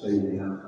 所以，你看。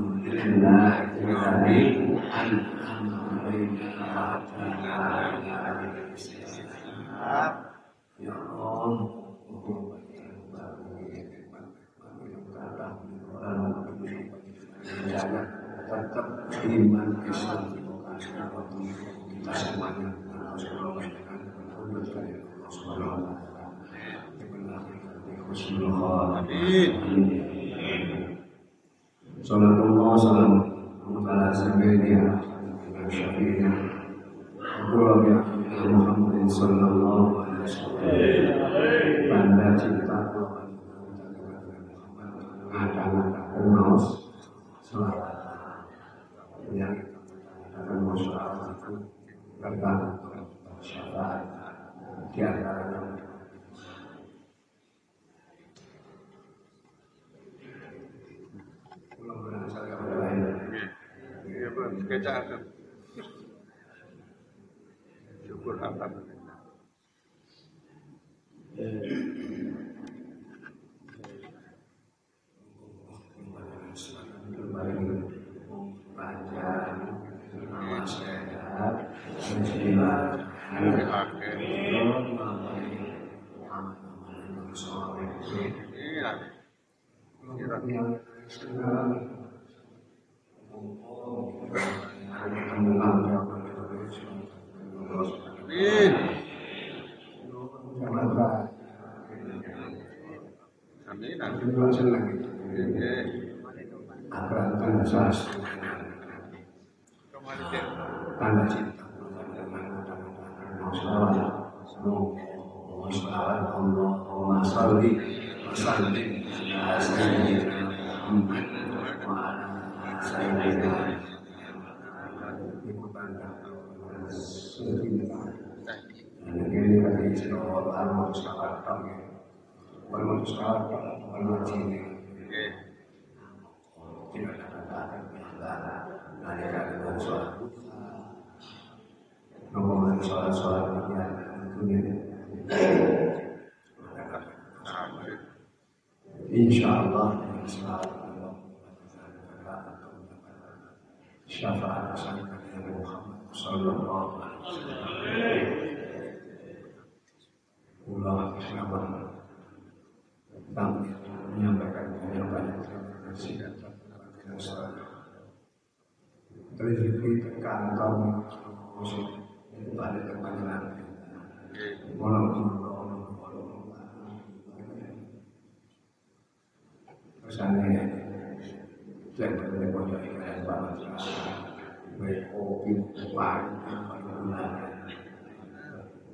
جل وعلا المتشعر قوي والمتشعر والمتين ذلك المنصور ربما انصار صار إن شاء الله شفع سيدنا محمد صلى الله عليه وسلم ulama Singapura tentang menyampaikan jawaban singkat terjadi kantor musik itu ada tempat nanti walaupun pesannya dan berdebat dengan banget baik kopi wine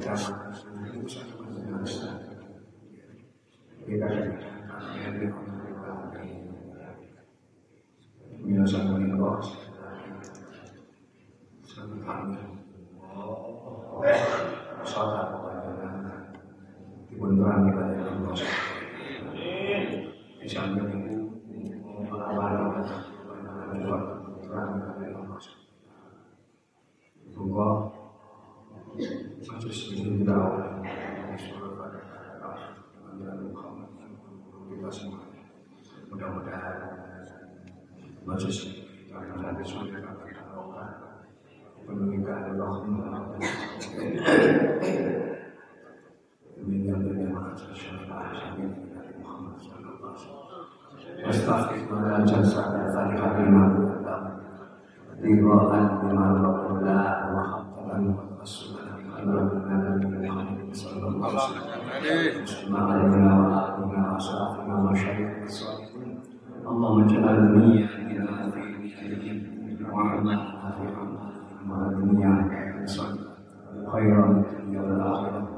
bersama kita Bila اللهم اجعل اجعلني إلى خيرهم وعملنا في اعمالهم وعلمني عنك خيرا في الاخره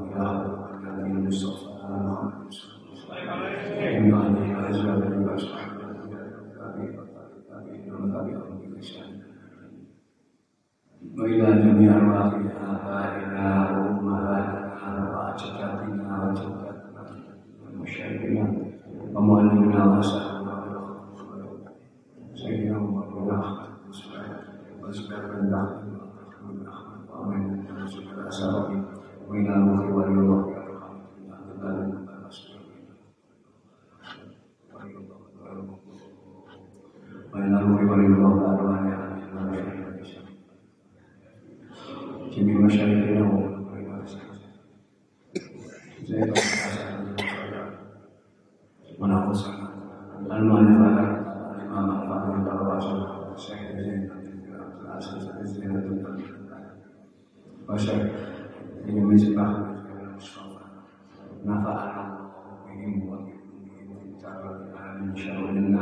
shall in the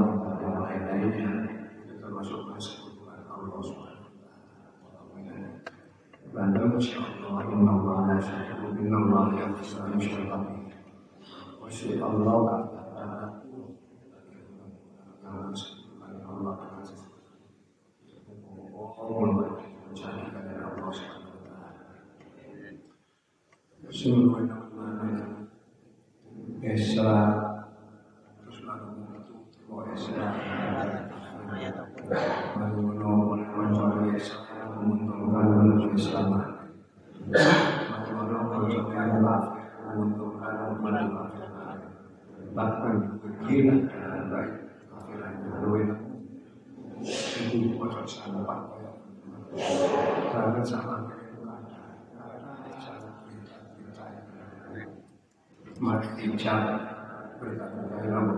Inna Allah Allah mencari kepada Allah Subhanahu wa taala. Bismillahirrahmanirrahim. Isra terus lalu itu oh Isra Manuno mencari Isra menguntungkan menuju Islam Manuno mencari Allah menguntungkan menuju bahkan gila dan baik akhirat luwih itu pojok sana pak karena sama mari bicara berkata dalam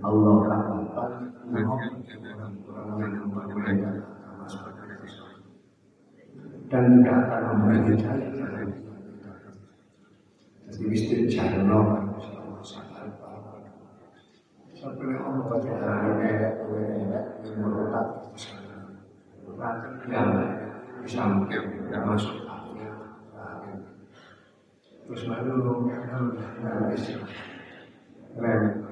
Allah katakan dan memberi jalan jadi mesti jalan sampai Allah baca kayak gue yang merutak yang bisa mungkin tidak masuk. Terus baru rem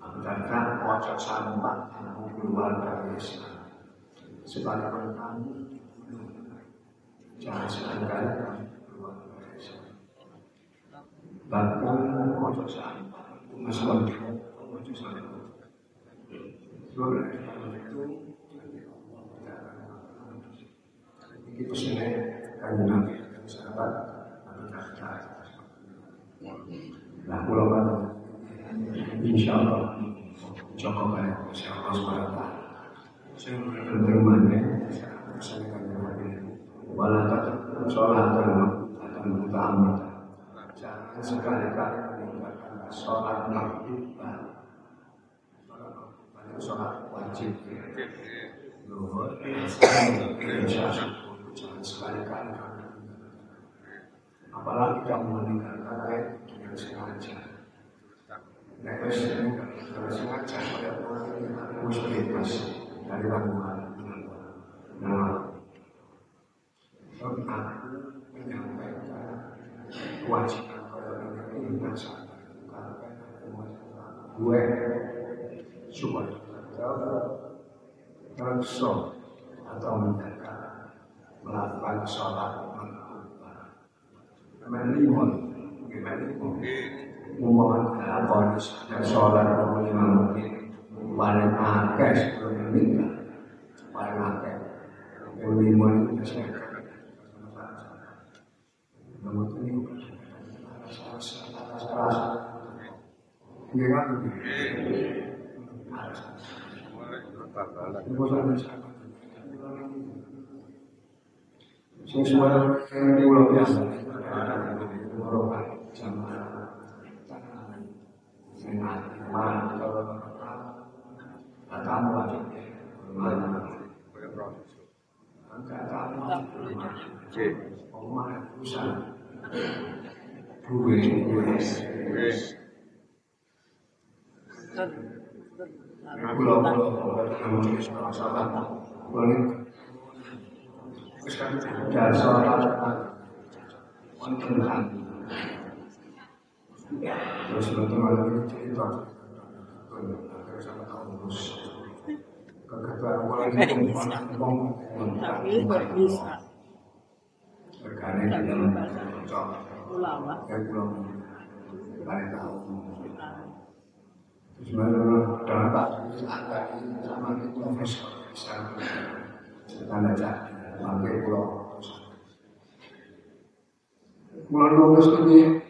Darda ojo sampai aku keluar dari Islam. Sebaliknya kamu jangan sekali-kali kamu keluar dari Islam. Bahkan ojo sampai Muslim ojo sampai. Sebab itu itu sebenarnya kan Nabi sahabat Abu Darda. Nah, pulau mana? Insya Allah, Joko balik, insya Allah SWT. Saya berterima saya Walau tak sholat atau mutamat, jangan sekali-kali meninggalkan sholat maghrib. Sholat wajib, zuhur, isya, jangan sekali-kali apalagi kamu meninggalkan dengan sengaja. Kalau sengaja pada harus bebas dari ramuan. Nah, aku menyampaikan kewajiban ini masa gue supaya terso atau menjaga melakukan sholat melimun melimun memohon lakon sholat lima menit paling akeh biasa. mantel Nah, tamu aja Mana? Kayak proses. Enggak tamu C. Omah pusat Duwe duwe Oke. Pulau pulau pulau sahabat Boleh Dan sholat Wonten Terus betul ada cerita Tapi lulus ini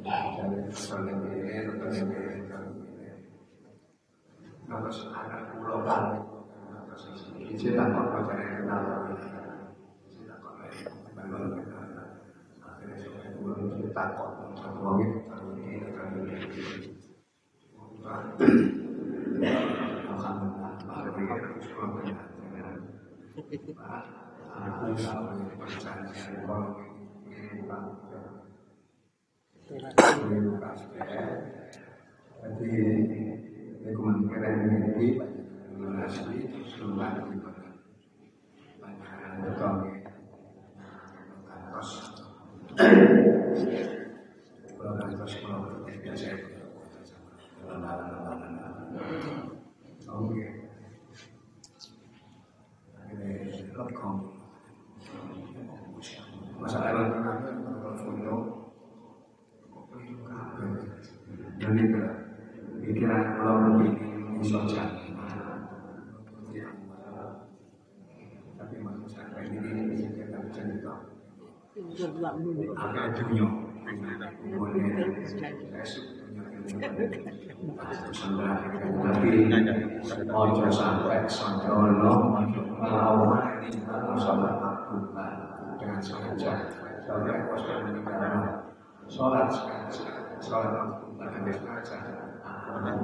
Terus anak ini Pak jadi kementerian ini banyak kantos kalau kantos kalau biasa oke ini com masalah foto dan itu pikiran kalau begini bisa jadi tapi manusia kayak ini bisa kita cerita Uang dulu. sampai sholat dengan meninggalkan sholat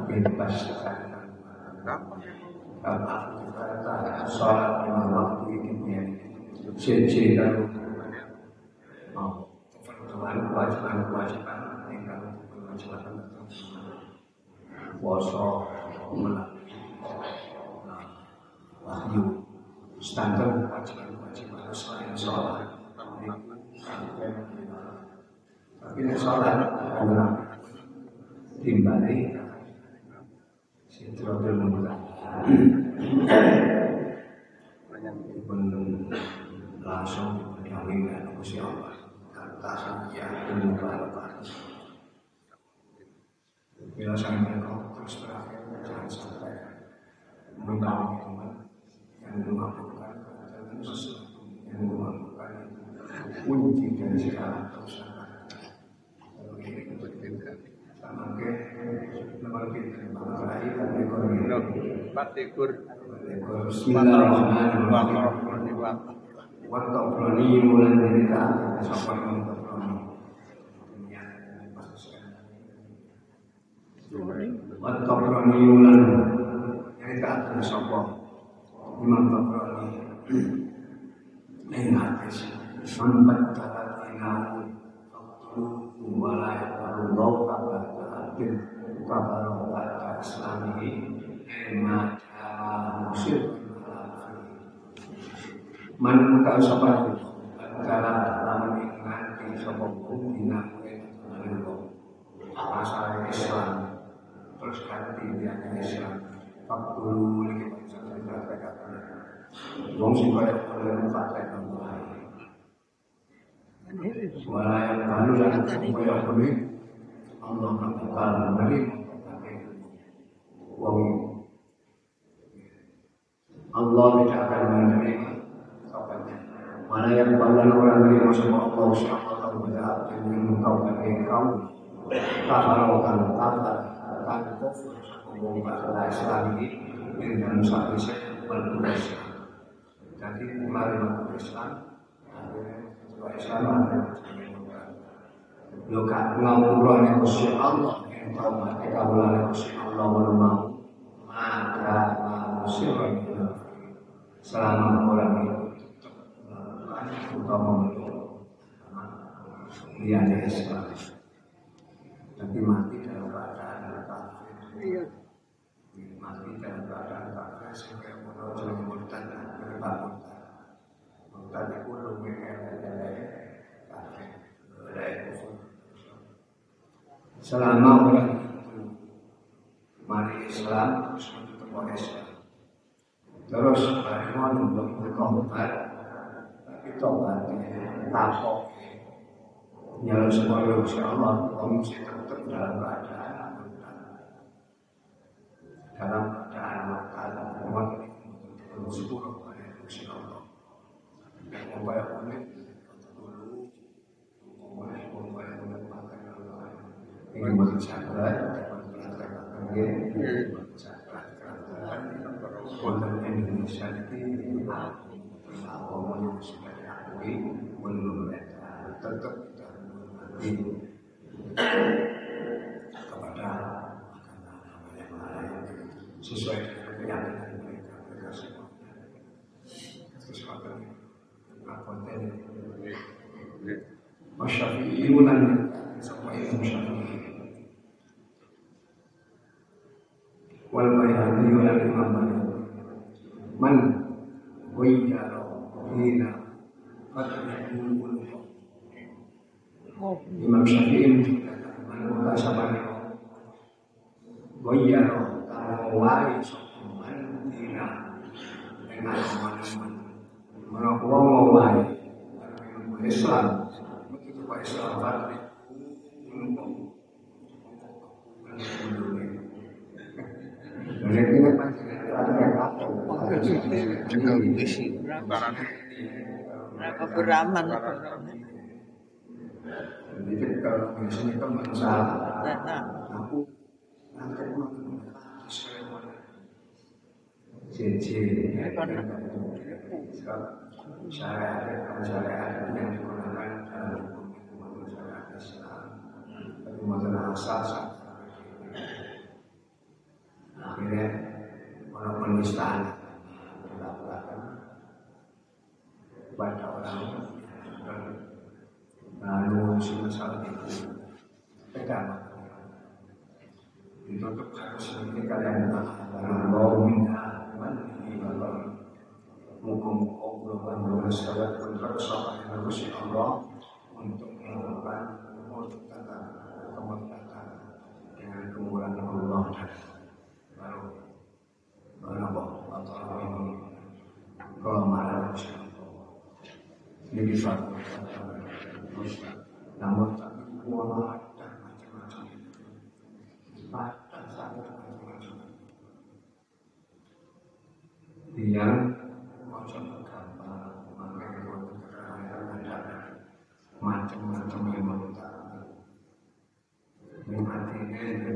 bebas waktu cincin dan kewajiban kewajiban kewajiban. Puasa wahyu. Standar kewajiban kewajiban. Selain sholat tapi ini sholat timbali pun langsung dikawinkan Gusti Allah ya penyembah lepas bila terus berakhir jangan sampai yang memabukkan dan sesuatu yang memabukkan kunci dari segala dan. Bismillahirrahmanirrahim. Waktu berani mulai dari kita sampai waktu berani. Waktu berani mulai dari kita sampai Imam Tabrani. Ini hadis. Mampat talat inahu Faktu walaya Arullah Kabar Ta'adil Kabar Ta'adil Islamihi Hema Man Masalah Islam. Terus ganti dia Islam. Lagi bangsa kita katakan Wong sing kaya oleh pakai Walaya kalu lan kaya kuwi Allah bakal menerima. Wong Allah tidak akan menerima. Mana yang badan orang menerima semua Allah Subhanahu wa taala dengan taubat kaum kafarokan kafar kan kufur membaca Islam ini dengan satu berbeda Jadi mulai masuk Islam, setelah Islam ada Lo ngapura nih Gusti Allah yang tahu mati nih Gusti Allah mau. Maka manusia selama orang itu dia ada Islam tapi mati dalam keadaan kafir Iya. mati dalam keadaan kafir sehingga menuju murtad dari bangun murtad itu lebih dari kafir dari kufur selama orang itu mari Islam terus menutup Islam terus mari mau belum bertobat tapi tobatnya tapok nyala semua Insya Allah. Kamu mesti tetap dalam keadaan dalam keadaan murtad umat ini sepuluh pada Insya Allah. Dan upaya unik dulu. Upaya unik makan Allah ini buat sahabat dapat melaksanakan ini buat sahabat konten Indonesia ini apa yang sudah diakui belum tetap ini kepada yang lain sesuai dengan keyakinan mereka mereka semua sesuatu yang konten Masyafi'iyunan sama ilmu syafi'i wal bayani wal imam man wayyara hina fatrihul Oh, Imam Syafi'i mengutas sama Goyaro Tawai Sokuman Dina Dengan teman-teman Islam Begitu Pak Islam Fatri Dan ini kan Barang mereka beraman. Jadi kalau sini kan masalah aku nanti mau cincin syariat syariat yang digunakan hukum syariat Islam tapi masalah asas akhirnya orang penistaan dilakukan kepada orang. Lalu si masalah itu pegang. Ditutup harus ini kalian mau minta mandi kalau muka-muka belum belum sahabat pun terus sama dengan Gusti Allah untuk melakukan murtatan kemurtatan dengan kemurahan Allah baru baru apa? Atau ini? Kalau marah ini bisa. Namun kuat dan macam-macam. Bahkan sangat macam-macam. Dia macam gambar Maka itu ada Macam-macam yang mengutara Ini artinya juga ingin kafir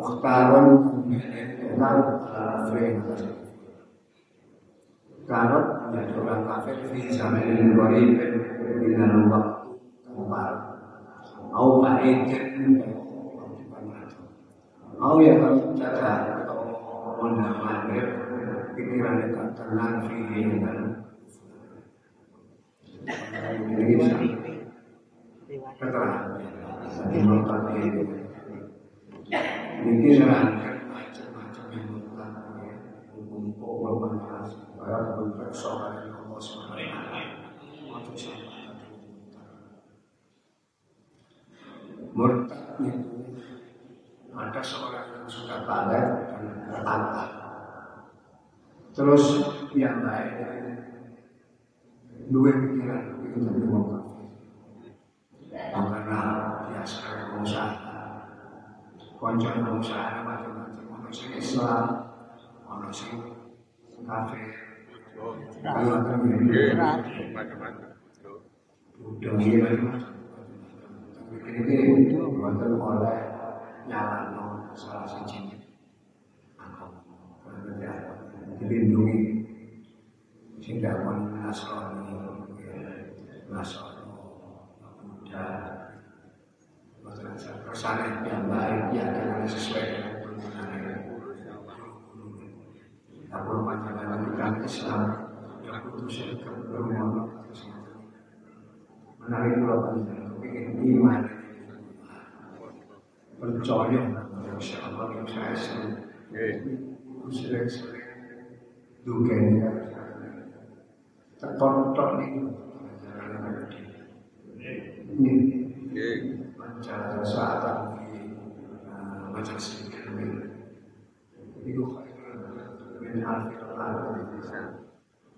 mukallaf Mukhtaron Karot menjadi orang kafir Di zaman ini waktu Kembar Au ba'ikin Au ya kalau cara Atau Maghrib Pikiran dekat tenang Fihi dan Ini. Keterangan. Mekah ini Niki nerangkan macam-macam yang mutlak ya. Hukum pokok manfaat. Kaya berperso kaya Allah SWT. Untuk Murtad itu ada seorang yang suka balet dan bertata. Terus yang lain dua pikiran itu tapi mau karena biasa pengusaha konco pengusaha macam-macam ono sing Islam ono sing kafir macam-macam. macam-macam tapi ini buatan oleh nyalano salah siji dilindungi sing dakon nasrani nasrani Buddha Kersane yang baik ya dengan sesuai dengan permintaan Aku panjangan kita Islam. Yang putus keberumahan menarik panjangan ingin iman percaya insya Allah yang saya sering. Duga ini tertonton ini. Ini Mencari saat macam sedikit itu min alfil alamin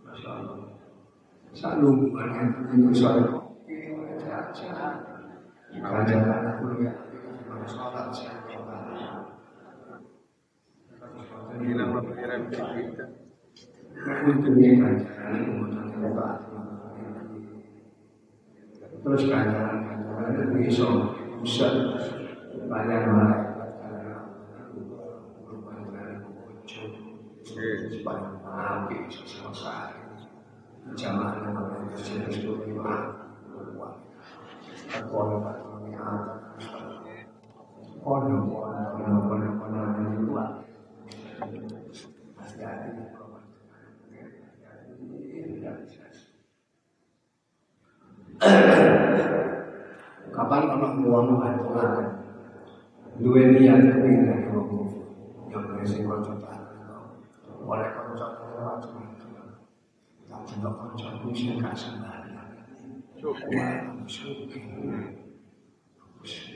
Masya Allah Selalu bukan itu soal Kerajaan aku ya Sholat Bilang pemikiran kita. Terus kerajaan itu bisa bisa banyak malaikat Nggih. api selesai jamaah yang berjaya itu lima Kono kono kono kono kono itu masih ada Kapan kalau uang aturan dua niat kepingin dari wong yang berisi koncotan oleh koncotan macam-macam tak coba koncotan sih gak sembahyang. Wah, suki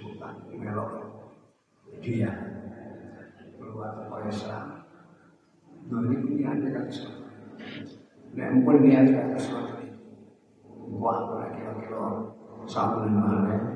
bukan melok dia. Keluar dari Islam dulu ini niat kan Islam Nek pun niat kan Islam Wah, lagi kira sabulan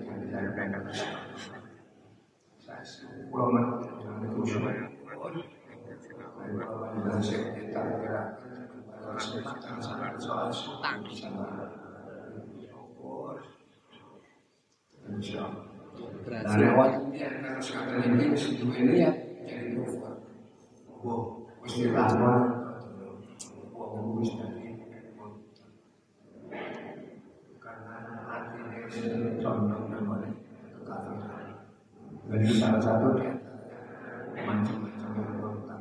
Menit Jangan itu semua Dan ini ini ya Jadi Wow lama Karena hati ini sendiri condong namanya Kekafiran Dan itu salah satu. Macam-macam yang berontak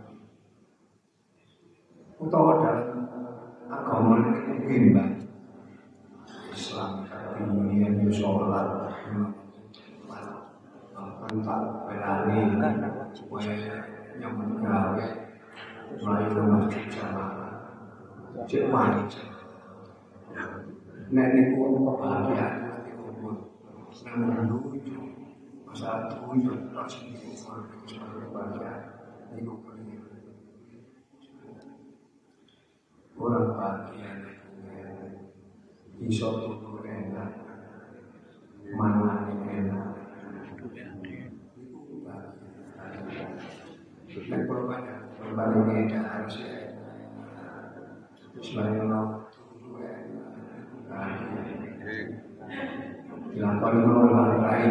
Utawa dalam agama bimbang Islam di dunia ini sholat Mantap berani yang mengawe Melayu masjid jamaah Cik wajib Nek niku kebahagiaan hati kubur Senang menuju Masa tujuh Rasul kubur Sebagai kebahagiaan Niku kuliah Orang bahagia Iso tubuh enak Mana enak Nek kalau pada Berbalik ini harus ya Sebagai Allah Nggih. Dilakukan orang lain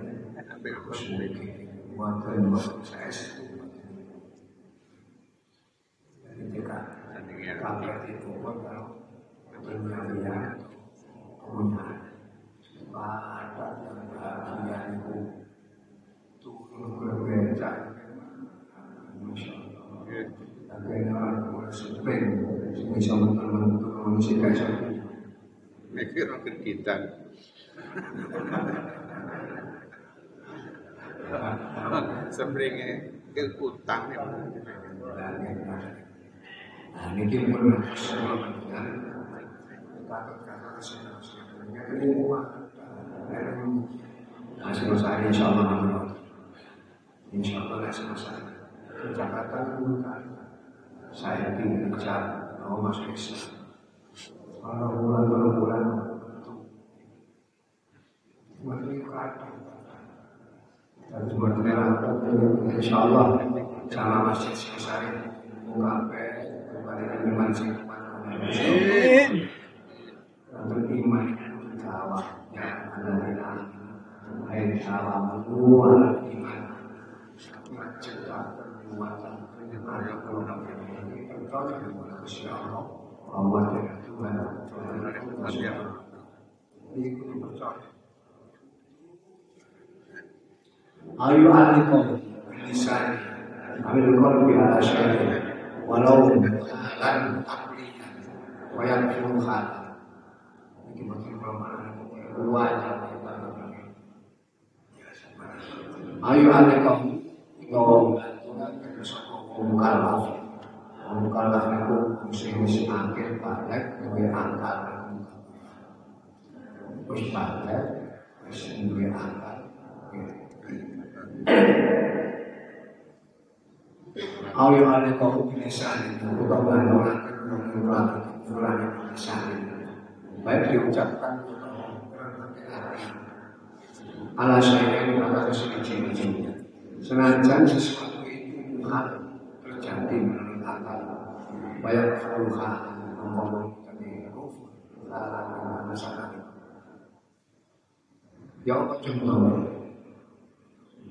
kebahagiaan Ya, Pak. Ambil Wonten wonten saya itu ketika Tandingnya. kaget itu pun kalau dunia punya pada dan bahagia itu turun berbeda Masya Allah Ya. Bagaimana orang sepeng bisa menentukan manusia kayak Mikir orang kita. Sebenarnya ke utang ya. Nah, ini pun. Nah, selesai insya Allah. Insya Allah selesai. Jakarta bukan. Saya tinggal kejar mau masuk Islam. Kalau bulan kalau bulan itu Mari dan sebenarnya insya Allah sama masjid selesai mengapai kepada iman sih. Beriman jawab yang ada di dalam ayat jawab luar iman. Mencegah perbuatan ada program ini. Terkait dengan Allah bahwa dengan Tuhan Tuhan itu percaya Ayu alikum lisan Amil qalbi ala Walau lan akliyan Wa hal Ini alikum Ngomong Mukallaf Mukallaf itu Mesti-mesti akhir balik Dua angkat Terus balik Mesti dua angkat Awi ale kau lisan itu orang orang orang lisan baik diucapkan ala saya ini kata sesuatu senajan sesuatu itu hal terjadi menurut akal banyak ngomong tadi kufur larang masalah ya apa contoh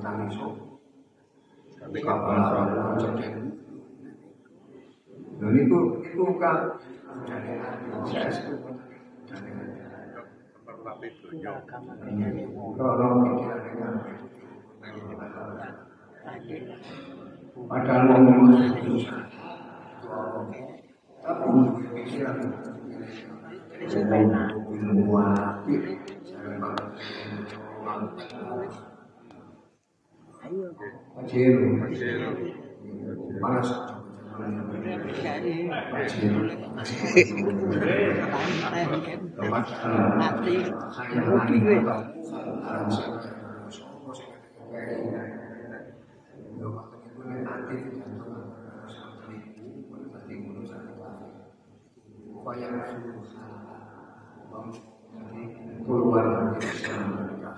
kami tangis Tapi jadi dan itu itu kan dari saya dari Tapi kalau padahal ngomong itu pikiran. Paciro. panas Mati. Rugi gue mereka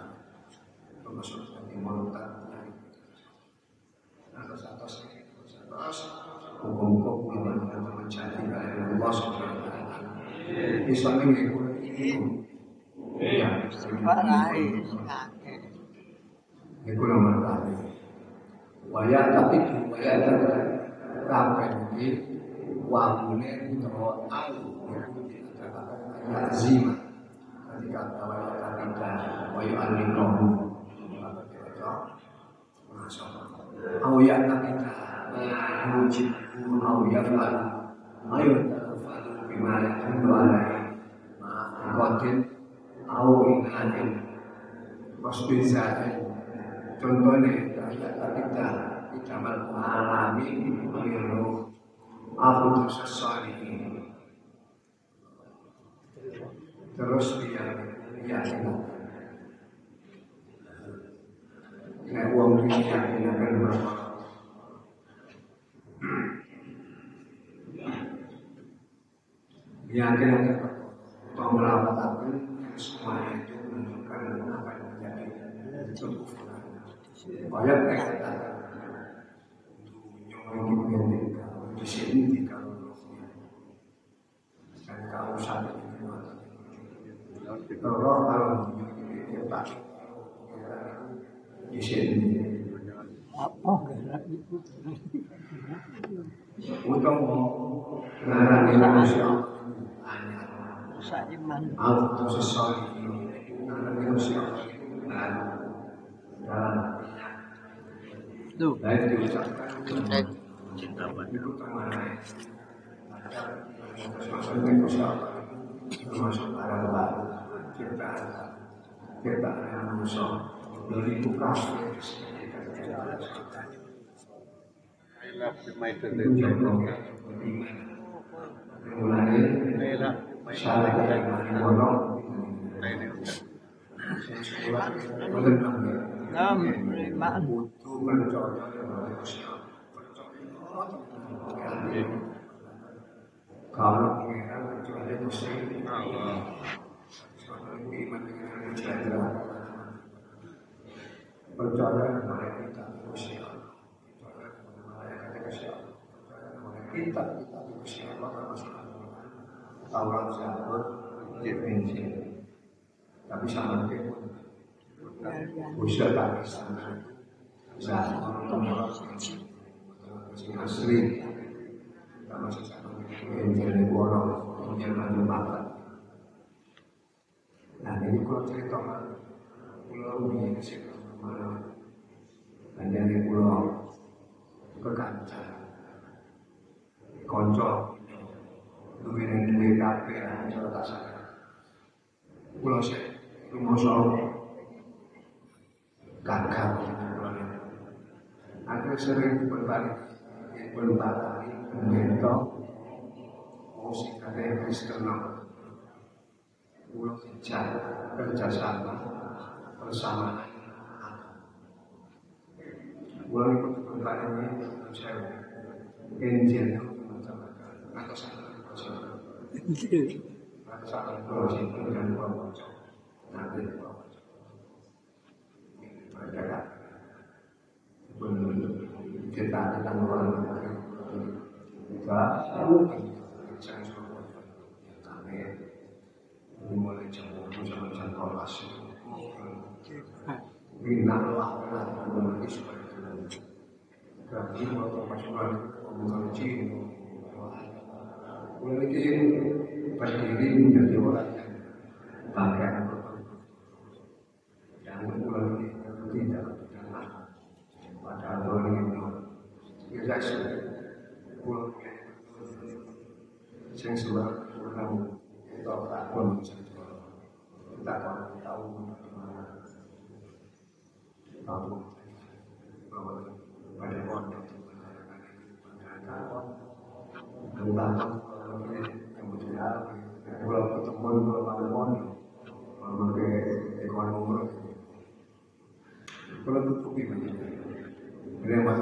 termasuk dari murtad atas atas atas hukum-hukum yang menjadi dari Allah Subhanahu wa taala Islam ini ya Parai. Kakek. itu nomor kali waya tapi waya tapi kabeh iki wabune utawa al lazima. Ketika waya ketika waya alikohu masya Allah au ya'lamina ma yujibu au yaf'alu ma yutafalu bima yahmlu alaihi ma qatin au inatin wasbizatin contohnya kita kita kita mengalami mengeluh aku tuh sesali terus dia yakin Nek uang ini yakin akan berapa Yakin akan berapa Melawatakan semua itu menunjukkan apa yang menjadi kekufuran Banyak kata Dunia di sini kalau dan kalau satu roh kalau kita di sini. Apa? Gerak itu? untuk manusia hanya Saiman. auto sesuai mengarani manusia dan dalam Tuh. baik diucapkan Cek. Cinta itu termanai termasuk itu kalau kepada kita tapi sama dia pun bisa tak sana asli sama Nah ini kalau cerita pulau ini dari pulau pulau sih rumoso gagal Akhirnya sering berbalik berbalik mengentok musik ada yang eksternal pulau kejar kerjasama bersama pulau itu berbalik saya macam-macam atau salah atau salah proses dan pembaca nanti pembaca mereka kita orang kita suruh kami mulai jam jam jam kelas bina lah mulai seperti itu Berarti waktu pasukan Cina Mulai ini berdiri menjadi orang yang bangga Jangan mulai tidak jangan pada orang itu Sudah mulai Yang sudah pulang Kita tak pun Kita tahu bagaimana Tahu. Bahwa pada pondok tentang kemudian kalau ketemu kalau pada pondok berbagai ekonomi. Kalau tutupi begini dia masuk ke catos sebenarnya lalu-lalu lalu bagus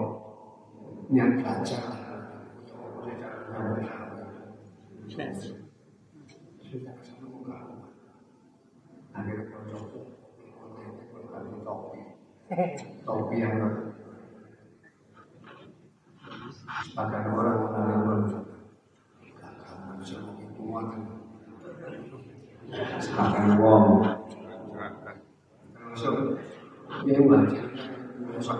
yang sebagian orang mengalami karena bisa mungkin kuat sebagian wong termasuk dia wajib rusak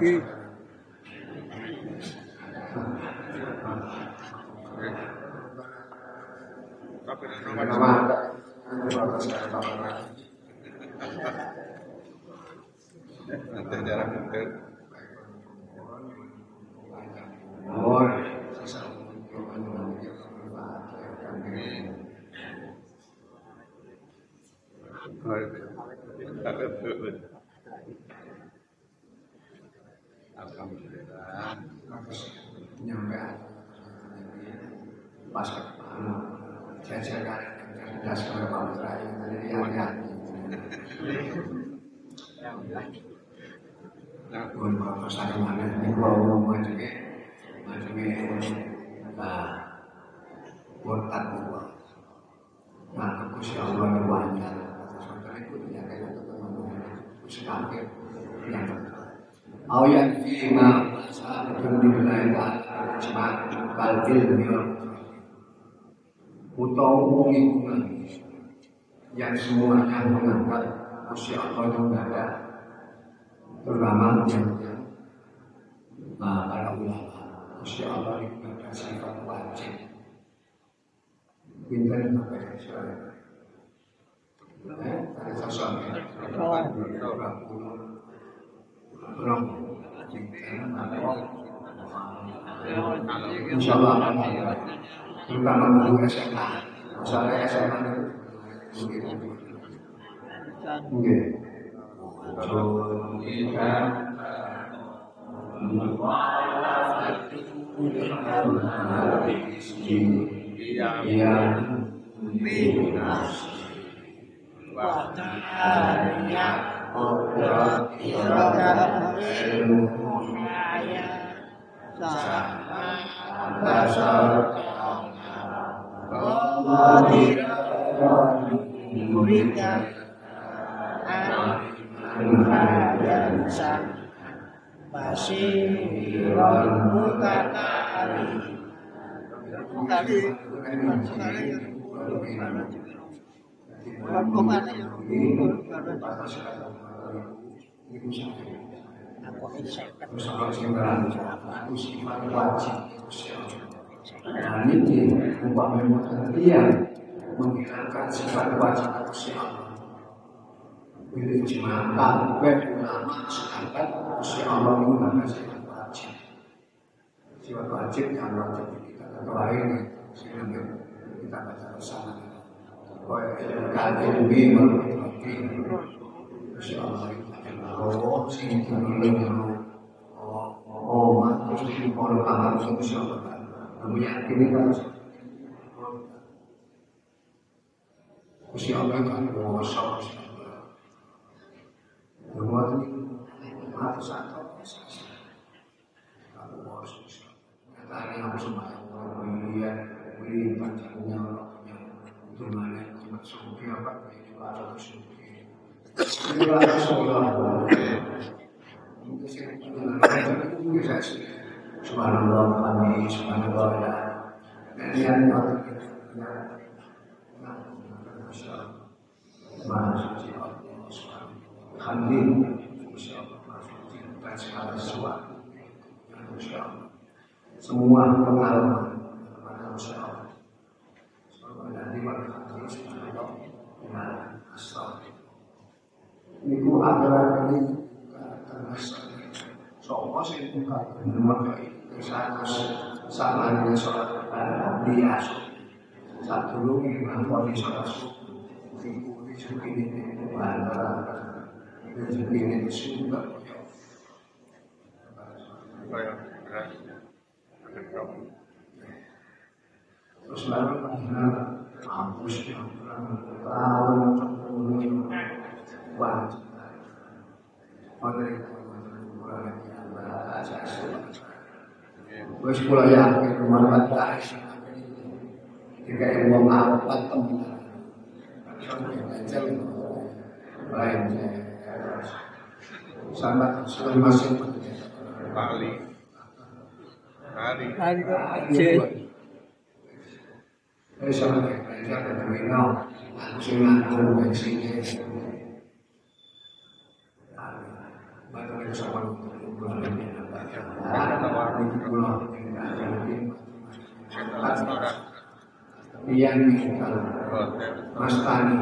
bapak nanti mungkin. Oh, Alhamdulillah. nyampe pas anu saya yang semuanya mengangkat usia Allah yang ada terutama yang nah, para ulama usia Allah itu ada sifat wajib pinter apa ya soalnya eh ada sosok Belum. Insya Allah akan ada. Terutama guru SMA. Misalnya SMA begitu. Muridnya Anhayan Sang Basiron Mukatari Mukatari Mukatari Aku insek aku sifat wajib menghilangkan sifat wajib atau siapa Itu cuma kabeh ulama sedangkan usia Allah menggunakan sifat wajib Sifat wajib yang wajib kita atau lain sehingga kita baca bersama Wa kalian bi berarti Usia Allah itu Oh, sing itu dulu Oh, oh, terus di pondok kamar Kamu yakin kan? Kusi Allah kan kuasa Semua itu atau satu. Kalau kuasa Katanya aku sembahyang Wilian, wilian panjangnya Allahnya Itu mana cuma sufi apa Itu ada sufi Itu ada sufi Subhanallah, kami subhanallah ya. Dan yang Maha suci Allah. Semua pengalaman Ini adalah satu sama dengan sholat biasa saat dulu memang wali sholat ini itu bandara itu ini itu sudah Kayak beras. Ada kamu. terus lalu karena hapus yang tahun sepuluh mereka Wes kula yakin rumah batai jika yang mau apa temen lain sama Kali. Kali. Hari ke Aceh. Saya sama gereja ke terminal, langsung nganggur bensinnya. Batu itu sama bulan Iya nih, Hotel. Mas Tani.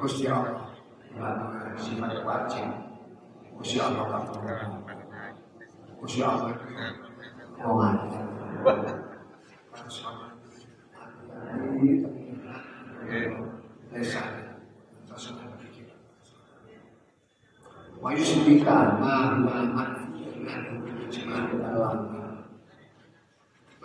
Gusti Allah, sifat wajib. Gusti Allah, Gusti Allah, Oman. Iya. Wa yusbika ma Muhammad Terus dengan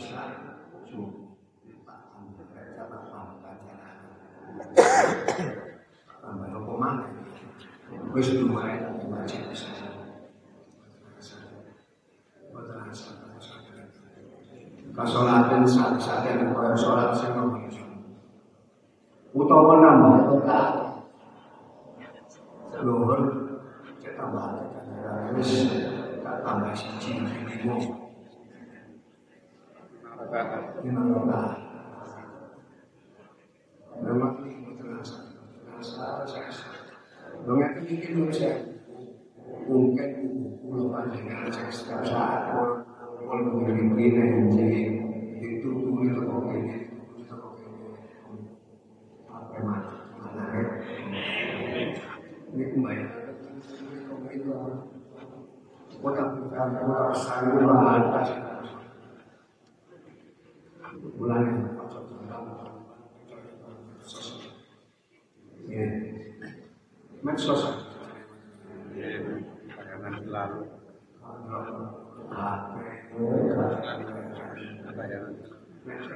Isya subuh tambah apa mana? Wis lumayan wajib saja. Kasolatan saat-saat yang kaya sholat sing utawa nambah total luhur cek tambah wis tak tambah siji limo lima total memang ini terasa terasa terasa Dengan ini Indonesia mungkin pulau panjang cek setiap saat kalau begini begini jadi itu tuh itu kok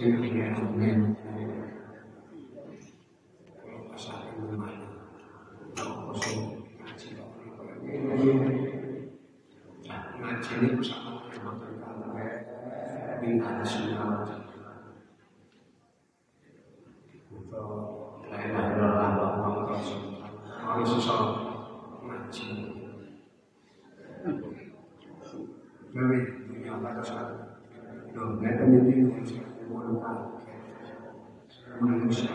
Dengan saya kata Di sini saya ingin mungkin kalau pasal rumah kalau kosong ngaji ngaji ini bersama dengan terkait dengan semua untuk lain adalah bahwa kalau sesuatu ngaji Gawe yang pada saat itu, mereka ini menggunakan manusia.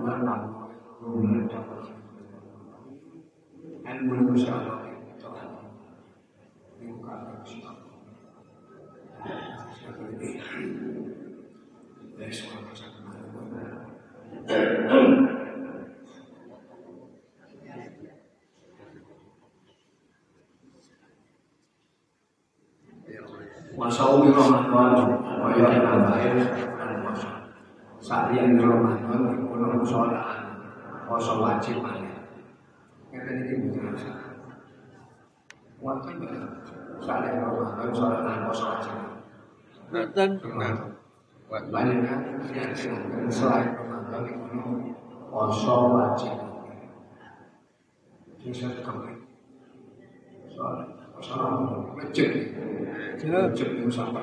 menang. Itu bukan seperti Yesus Wasaumi Ramadan Kaya nambahin dan poso Saat yang Ramadan Kulo sholat Poso wajib mana Kita ini bukan Wajib Saat yang Ramadan dan poso wajib. Wajib. Banyak kan? Yang Selain Ramadan Poso wajib. Bisa kembali Sholat Poso wajib Wajib itu sampai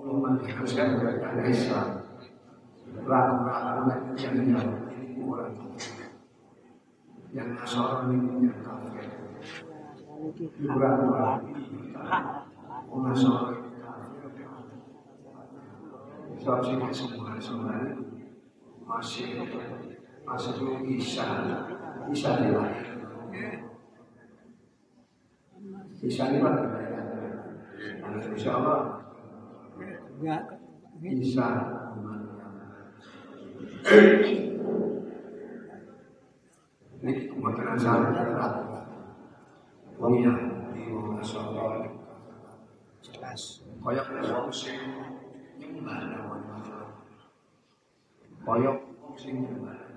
untuk memanfaatkan mereka Islam ragu-ragu yang orang yang Nasrani yang kafir Soalnya semua masih masih bisa bisa bisa dilahirkan Insya Allah Ya. bisa ini kebetulan saya berat wong yang di asal Jelas. koyok wong sing nyembah lawan koyok wong sing nyembah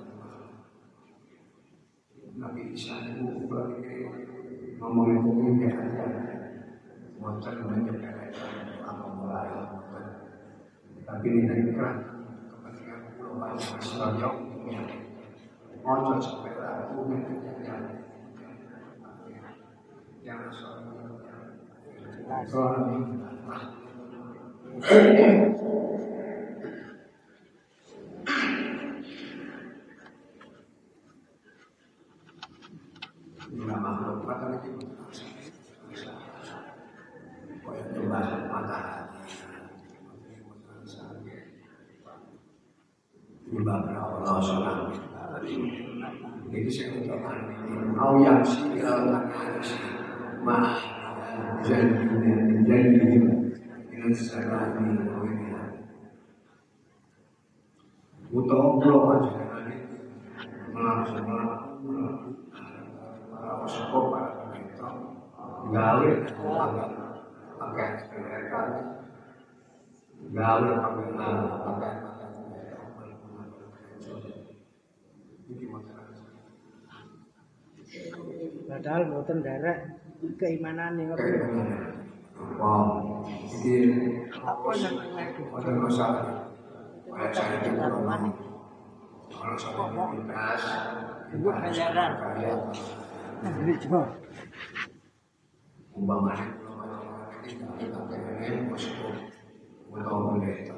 Nabi Isa itu berarti ngomongin ya Wonten menyebabkan apa mulai tapi keran kepentingan global ragu yang yang soal Ini. Makhluk kata itu Kayak tumbas matahari Ini saya ucapkan Au yang silakan Mah Jadi Jadi Dengan segala ini utawa kula panjenengane melangsung melakukan para sepuh para gawe pakai pakai Iki masalah. Padahal boten derek keimanan yang gimana? Wow, ini apa yang ada masalah. Kayak saya itu kalau saya pintas, Ibu kaya, Beli coba. umpamanya kita pengen masuk untuk pendeta,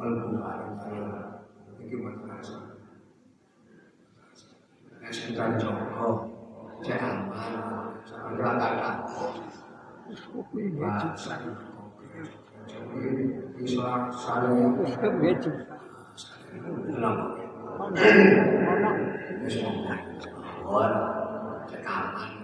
pelbukaan itu masalah. Saya Sentral Joko, Cek Amal, Sandra Kata, Bahasa Joko, Bisa saling Saling Nama Bisa Cek Amal,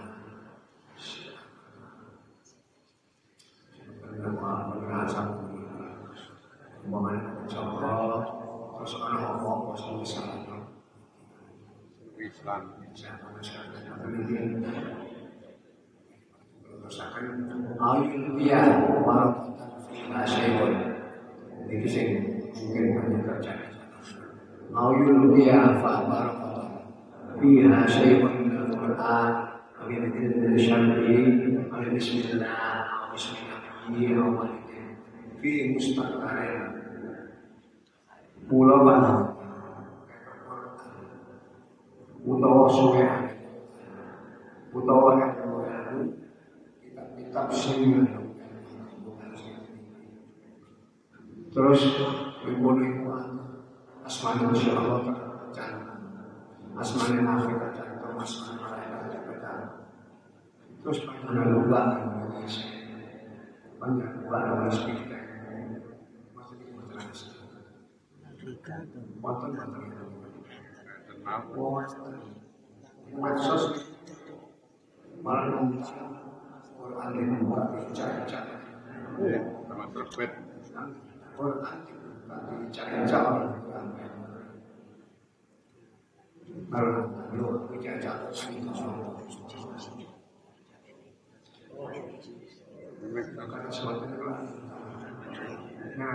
Walau asyikun itu sih mungkin banyak terjadi ayu dia fa barakah fiha syai'un min al-Qur'an aw min al-syar'i aw bismillah aw bismillah walidin fi pulau mana utawa suwe utawa kitab-kitab sing terus ibu ibu asmane Masya Allah jangan asmane nafik jangan asmane malaikat jangan terus lupa Indonesia banyak lupa nama speaker masih tuh. Wonten wonten Medsos malah membuka Quran ini membuka bicara-bicara Termasuk bed. Quran dibuka bicara-bicara kalau lu itu nah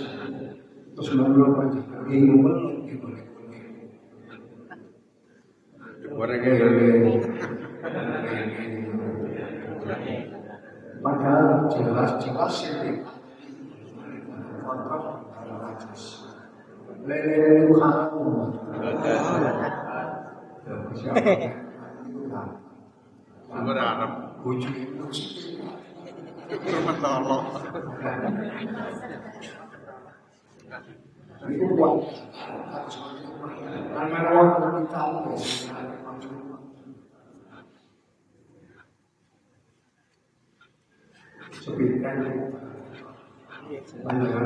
Goreng Padahal jelas-jelas ini kontrak kalau najis. Lele itu haram. Sumber Arab. Bujuk itu tolong. itu buat karena orang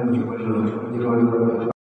kita